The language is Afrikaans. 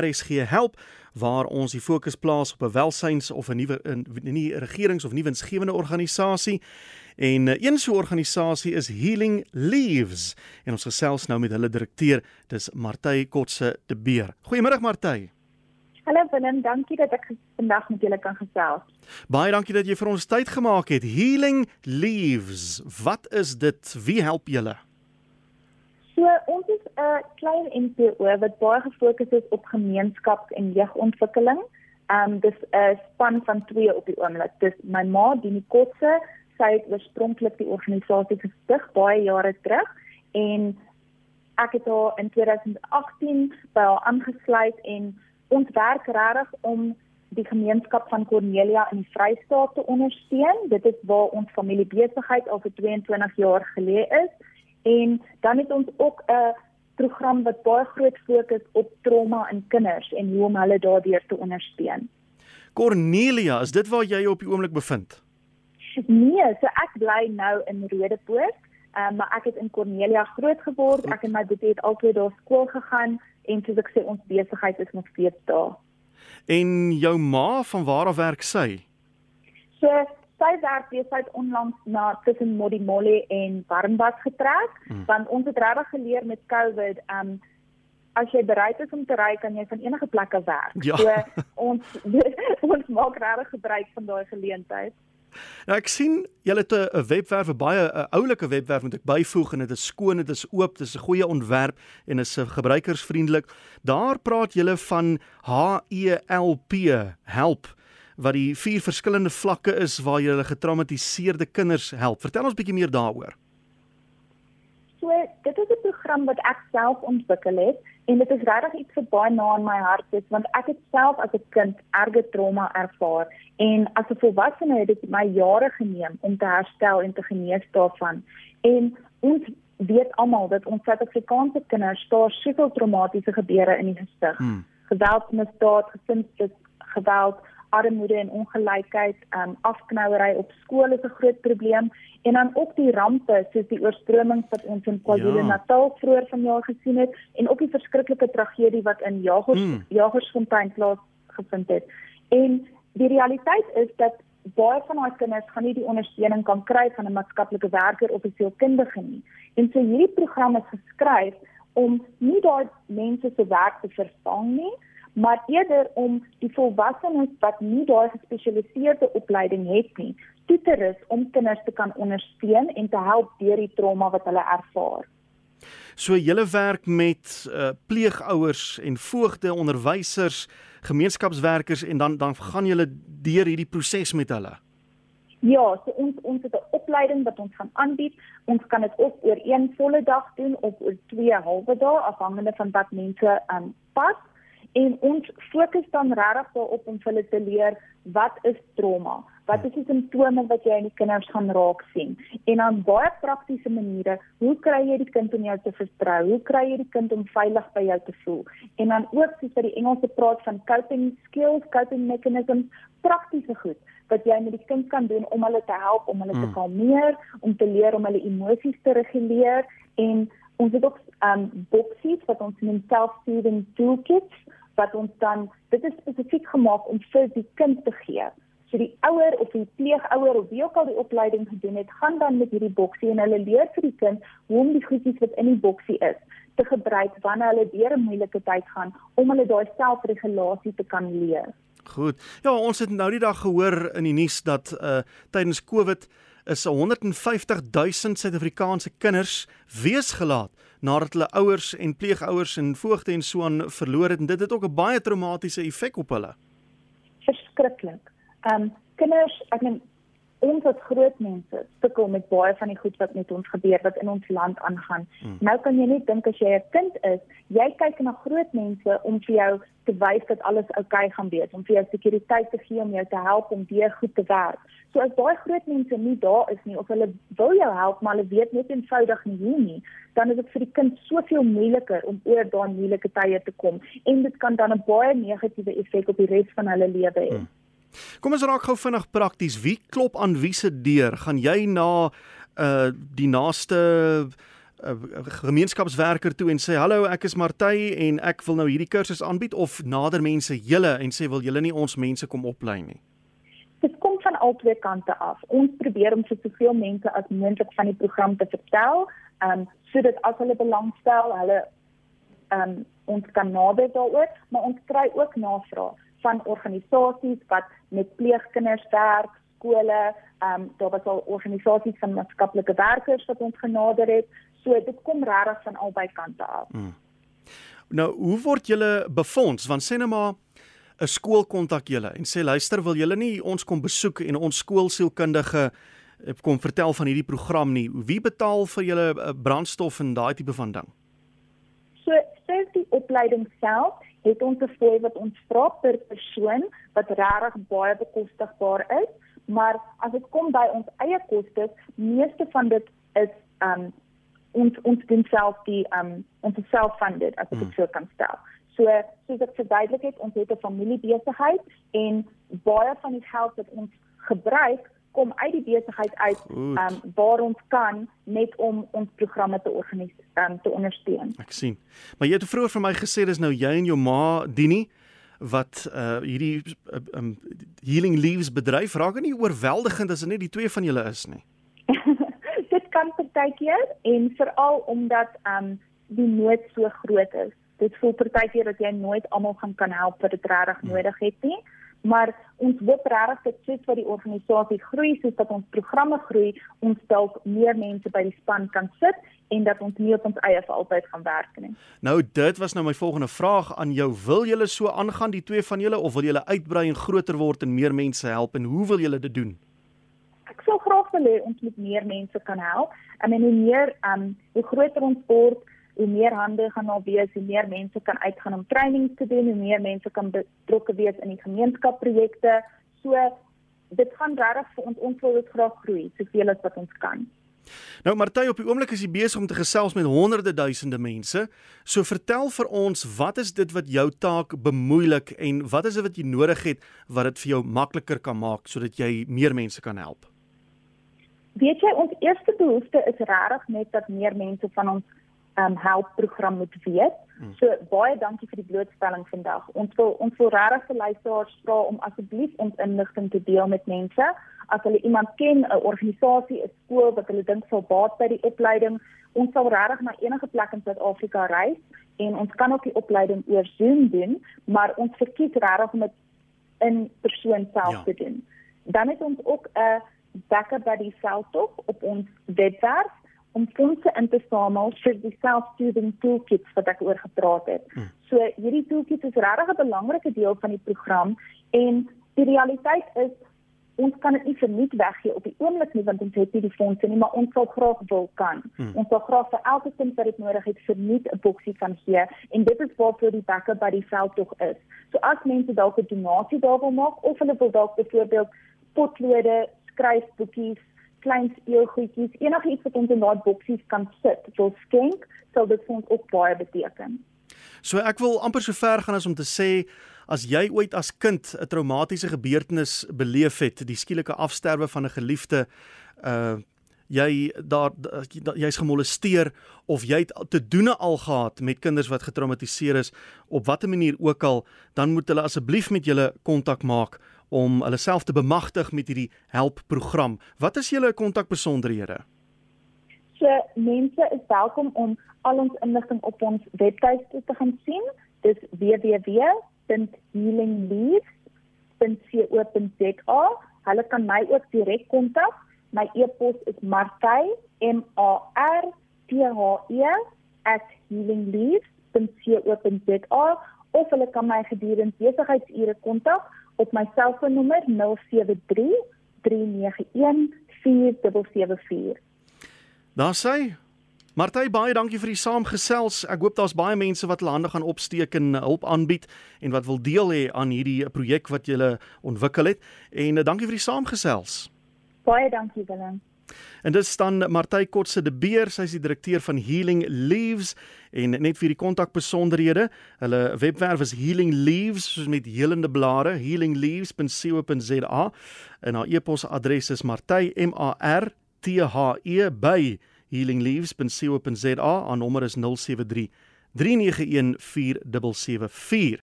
RSG help waar ons die fokus plaas op 'n welsyns of 'n nuwe nie regerings of nie winsgewende organisasie. En eh, een so 'n organisasie is Healing Leaves en ons gesels nou met hulle direkteur, dis Martey Kotse de Beer. Goeiemôre Martey. Hallo Willem, dankie dat ek vandag met julle kan gesels. Baie dankie dat jy vir ons tyd gemaak het. Healing Leaves, wat is dit? Wie help julle? So, ons is 'n klein NPO wat baie gefokus is op gemeenskap en jeugontwikkeling. Ehm um, dis 'n span van twee op die oomblik. Dis my ma, Dini Kotse, sy het oorspronklik die organisasie gestig baie jare terug en ek het haar in 2018 by haar aangesluit en ons werk regtig om die gemeenskap van Cornelia in die Vrystaat te ondersteun. Dit is waar ons familiebesigheid al vir 22 jaar geleë is en dan het ons ook 'n program wat baie groot fokus op trauma in kinders en hoe om hulle daardeur te ondersteun. Cornelia, is dit waar jy op die oomblik bevind? Nee, so ek bly nou in Rodepoort, um, maar ek het in Cornelia groot geword. Ek en my broer het altyd daar skool gegaan en soos ek sê ons besigheid is nog steeds daar. En jou ma van waar af werk sy? So sy werk besigheid onlangs na tussen Modimolle en Warmbad getrek hmm. want ons het regtig geleer met COVID um as jy bereid is om te ry kan jy van enige plekke werk. Ja. So ons ons maak regtig gebruik van daai geleentheid. Nou ek sien julle het 'n webwerf, 'n baie 'n oulike webwerf moet ek byvoeg en dit is skoon, dit is oop, dit is 'n goeie ontwerp en is gebruikersvriendelik. Daar praat julle van HELP, help wat die vier verskillende vlakke is waar jy hulle getraumatiseerde kinders help. Vertel ons bietjie meer daaroor. So, dit is 'n program wat ek self ontwikkel het en dit is regtig iets wat baie na in my hart is want ek het self as 'n kind erge trauma ervaar en as 'n volwassene het dit my jare geneem om te herstel en te genees daarvan. En ons weet almal dat ons Suid-Afrikaanse kinders daar soveel traumatiese gebeure in die gesig. Hmm. Geweld, misdaad, gesinsgeweld, armoede en ongelykheid, um, afknouery op skole is 'n groot probleem en dan ook die rampe soos die oorstromings wat ons in KwaZulu-Natal ja. vroeër vanjaar gesien het en ook die verskriklike tragedie wat in Jagers mm. Jagersfontein plaasgevind het. En die realiteit is dat baie van ons kinders gaan nie die ondersteuning kan kry van 'n maatskaplike werker of 'n sielkundige nie. En so hierdie program is geskryf om nie daai mense se werk te vervang nie, maar eerder om die volwassenes wat nie daai gespesialiseerde opleiding het nie, toe te rus om kinders te kan ondersteun en te help deur die trauma wat hulle ervaar. So julle werk met uh, pleegouers en voogde, onderwysers, gemeenskapswerkers en dan dan gaan julle deur hierdie proses met hulle. Ja, so ons ons het 'n opleiding wat ons gaan aanbied. Ons kan dit ook oor een volle dag doen of oor twee halwe dae afhangende van wat mense aan um, pas en ons fokus dan regtig daarop om hulle te leer wat is trauma? Wat is die simptome wat jy in die kinders gaan raak sien? En dan baie praktiese maniere, hoe kry jy die kind om jou te vertrou? Hoe kry jy die kind om veilig by jou te voel? En dan ook soos wat die Engelse praat van coping skills, coping mechanisms, praktiese goed wat jy met die kind kan doen om hulle te help om hulle mm. te kalmeer, om te leer om hulle emosies te reguleer en ons het ook um boksies wat ons noem self-soothing toolkits wat ons dan dit is spesifiek gemaak om vir die kind te gee. So die ouer of die pleegouer of wie ook al die opleiding gedoen het, gaan dan met hierdie boksie en hulle leer vir die kind hoe om die goedjies wat in die boksie is te gebruik wanneer hulle deur 'n moeilike tyd gaan om hulle daai selfregulasie te kan leer. Goed. Ja, ons het nou die dag gehoor in die nuus dat uh tydens Covid is 150 000 Suid-Afrikaanse kinders weesgelaat nadat hulle ouers en pleegouers en voogte en so aan verloor het en dit het ook 'n baie traumatiese effek op hulle. Verskriklik. Ehm um, kinders, ek meen ons as groot mense sukkel met baie van die goed wat met ons gebeur wat in ons land aangaan. Hmm. Nou kan jy net dink as jy 'n kind is, jy kyk na groot mense om vir jou te wys dat alles oukei okay gaan wees, om vir jou sekuriteit te gee om jou te help om weer goed te werk. So as daai groot mense nie daar is nie of hulle wil jou help maar hulle weet net eenvoudig nie hoe nie, dan is dit vir die kind soveel moeiliker om oor daai moeilike tye te kom en dit kan dan 'n baie negatiewe effek op die res van hulle lewe hê. Hmm. Kom ons raak gou vinnig prakties. Wie klop aan wie se deur? Gaan jy na uh die naaste 'n gemeenskapswerker toe en sê hallo, ek is Martie en ek wil nou hierdie kursus aanbied of nader mense julle en sê wil julle nie ons mense kom oplei nie? Dit kom van albei kante af. Ons probeer om soveel mense as moontlik van die program te vertel, ehm um, sodat as hulle belangstel, hulle ehm um, ons kan nader daaroor, maar ons kry ook navrae van organisasies wat met pleegkinders werk, skole, ehm um, daar was al organisasies van maatskaplike werkers wat ons genader het. So dit kom regtig van albei kante af. Hmm. Nou, hoe word julle befonds? Want sê net maar 'n skool kontak julle en sê luister, wil julle nie ons kom besoek en ons skoolsielkundige eh, kom vertel van hierdie program nie. Wie betaal vir julle eh, brandstof en daai tipe van ding? So, sê die opleiding self het ons 'n fooi wat ons vra per persoon wat regtig baie bekostigbaar is maar as dit kom by ons eie kostes, meeste van dit is um ons ons doen self die um ons self-funded as ek dit hmm. so kan stel. So soos ek verduidelik het, ons het 'n familiebesigheid en baie van die geld wat ons gebruik kom uit die besigheid uit um waar ons kan net om ons programme te organiseer um, te ondersteun. Ek sien. Maar jy het vroeër vir my gesê dis nou jy en jou ma Dini wat uh hierdie uh, um healing leaves bedryf raak nie oorweldigend as dit net die twee van julle is nie. dit kan partykeer en veral omdat um die nood so groot is. Dit voel partykeer dat jy nooit almal gaan kan help wat dit regtig hmm. nodig het nie maar ons hoop regtig dat soos wat die organisasie groei, soos dat ons programme groei, ons dalk meer mense by die span kan sit en dat ons nie op ons eie vir altyd gaan werk nie. Nou dit was nou my volgende vraag aan jou. Wil julle so aangaan die twee van julle of wil julle uitbrei en groter word en meer mense help en hoe wil julle dit doen? Ek sou graag wil hê ons moet meer mense kan help. I mean hoe meer um hoe groter ons word, hoe meer hande gaan daar wees, hoe meer mense kan uitgaan om trainings te doen, hoe meer mense kan betrokke wees in die gemeenskapprojekte. So dit gaan regtig vir ons ons wil dit graag groei, soveel as wat ons kan. Nou Martie op die oomblik is jy besig om te gesels met honderde duisende mense. So vertel vir ons, wat is dit wat jou taak bemoeilik en wat is dit wat jy nodig het wat dit vir jou makliker kan maak sodat jy meer mense kan help? Weet jy, ons eerste behoefte is regtig net dat meer mense van ons um help program moet weet. Hmm. So baie dankie vir die blootstelling vandag. Ons wil ons wil regtig vir luisteraars vra om asseblief ons inligting te deel met mense. As hulle iemand ken, 'n organisasie, 'n skool wat hulle dink sal baat by die opleiding, ons sal regtig na enige plek in Suid-Afrika reis en ons kan ook die opleiding oor Zoom doen, maar ons verkies regtig om dit in persoon self ja. te doen. Dan het ons ook 'n backup by die veldtog op ons webwerf om fondse in te samel vir die self-soothing toolkits wat ek oor gepraat het. Hmm. So hierdie toolkits is regtig 'n belangrike deel van die program en die realiteit is ons kan dit nie verniet weggee op die oomblik nie want ons het nie die fondse nie, maar ons sal graag wil kan. Hmm. Ons sal graag vir elke kind wat dit nodig het verniet 'n boksie van gee en dit is waarvoor die backup by die veld tog is. So as mense dalk 'n donasie daar wil maak of hulle wil dalk byvoorbeeld potlode, skryfboekies klein speelgoedjies, enigiets wat ons in daai boksies kan sit, wil skenk, sal dit vir ons ook baie beteken. So ek wil amper so ver gaan as om te sê as jy ooit as kind 'n traumatiese gebeurtenis beleef het, die skielike afsterwe van 'n geliefde, uh jy daar jy's gemolesteer of jy het te doene al gehad met kinders wat getraumatiseer is op watter manier ook al, dan moet hulle asseblief met julle kontak maak om hulle self te bemagtig met hierdie help program. Wat is julle kontakbesonderhede? So mense is welkom om al ons inligting op ons webtuiste te gaan sien. Dis www.healingleads.co.za. Hulle kan my ook direk kontak. My e-pos is martey m a r t h e @healingleads.co.za of hulle kan my gedurende besigheidsure kontak op my selfoonnommer 073 391 4774. Daar sê Martie baie dankie vir die saamgesels. Ek hoop daar's baie mense wat hulle hande gaan opsteek en hulp aanbied en wat wil deel hê aan hierdie projek wat jy ontwikkel het. En uh, dankie vir die saamgesels. Baie dankie Willem. En dit staan Martie Kotse de Beer, sy is die direkteur van Healing Leaves en net vir die kontakbesonderhede, hulle webwerf is Healing Leaves soos met helende blare, healingleaves.co.za en haar e-posadres is martie m a r t h e by healingleaves.co.za. Aan nommer is 073 3914774.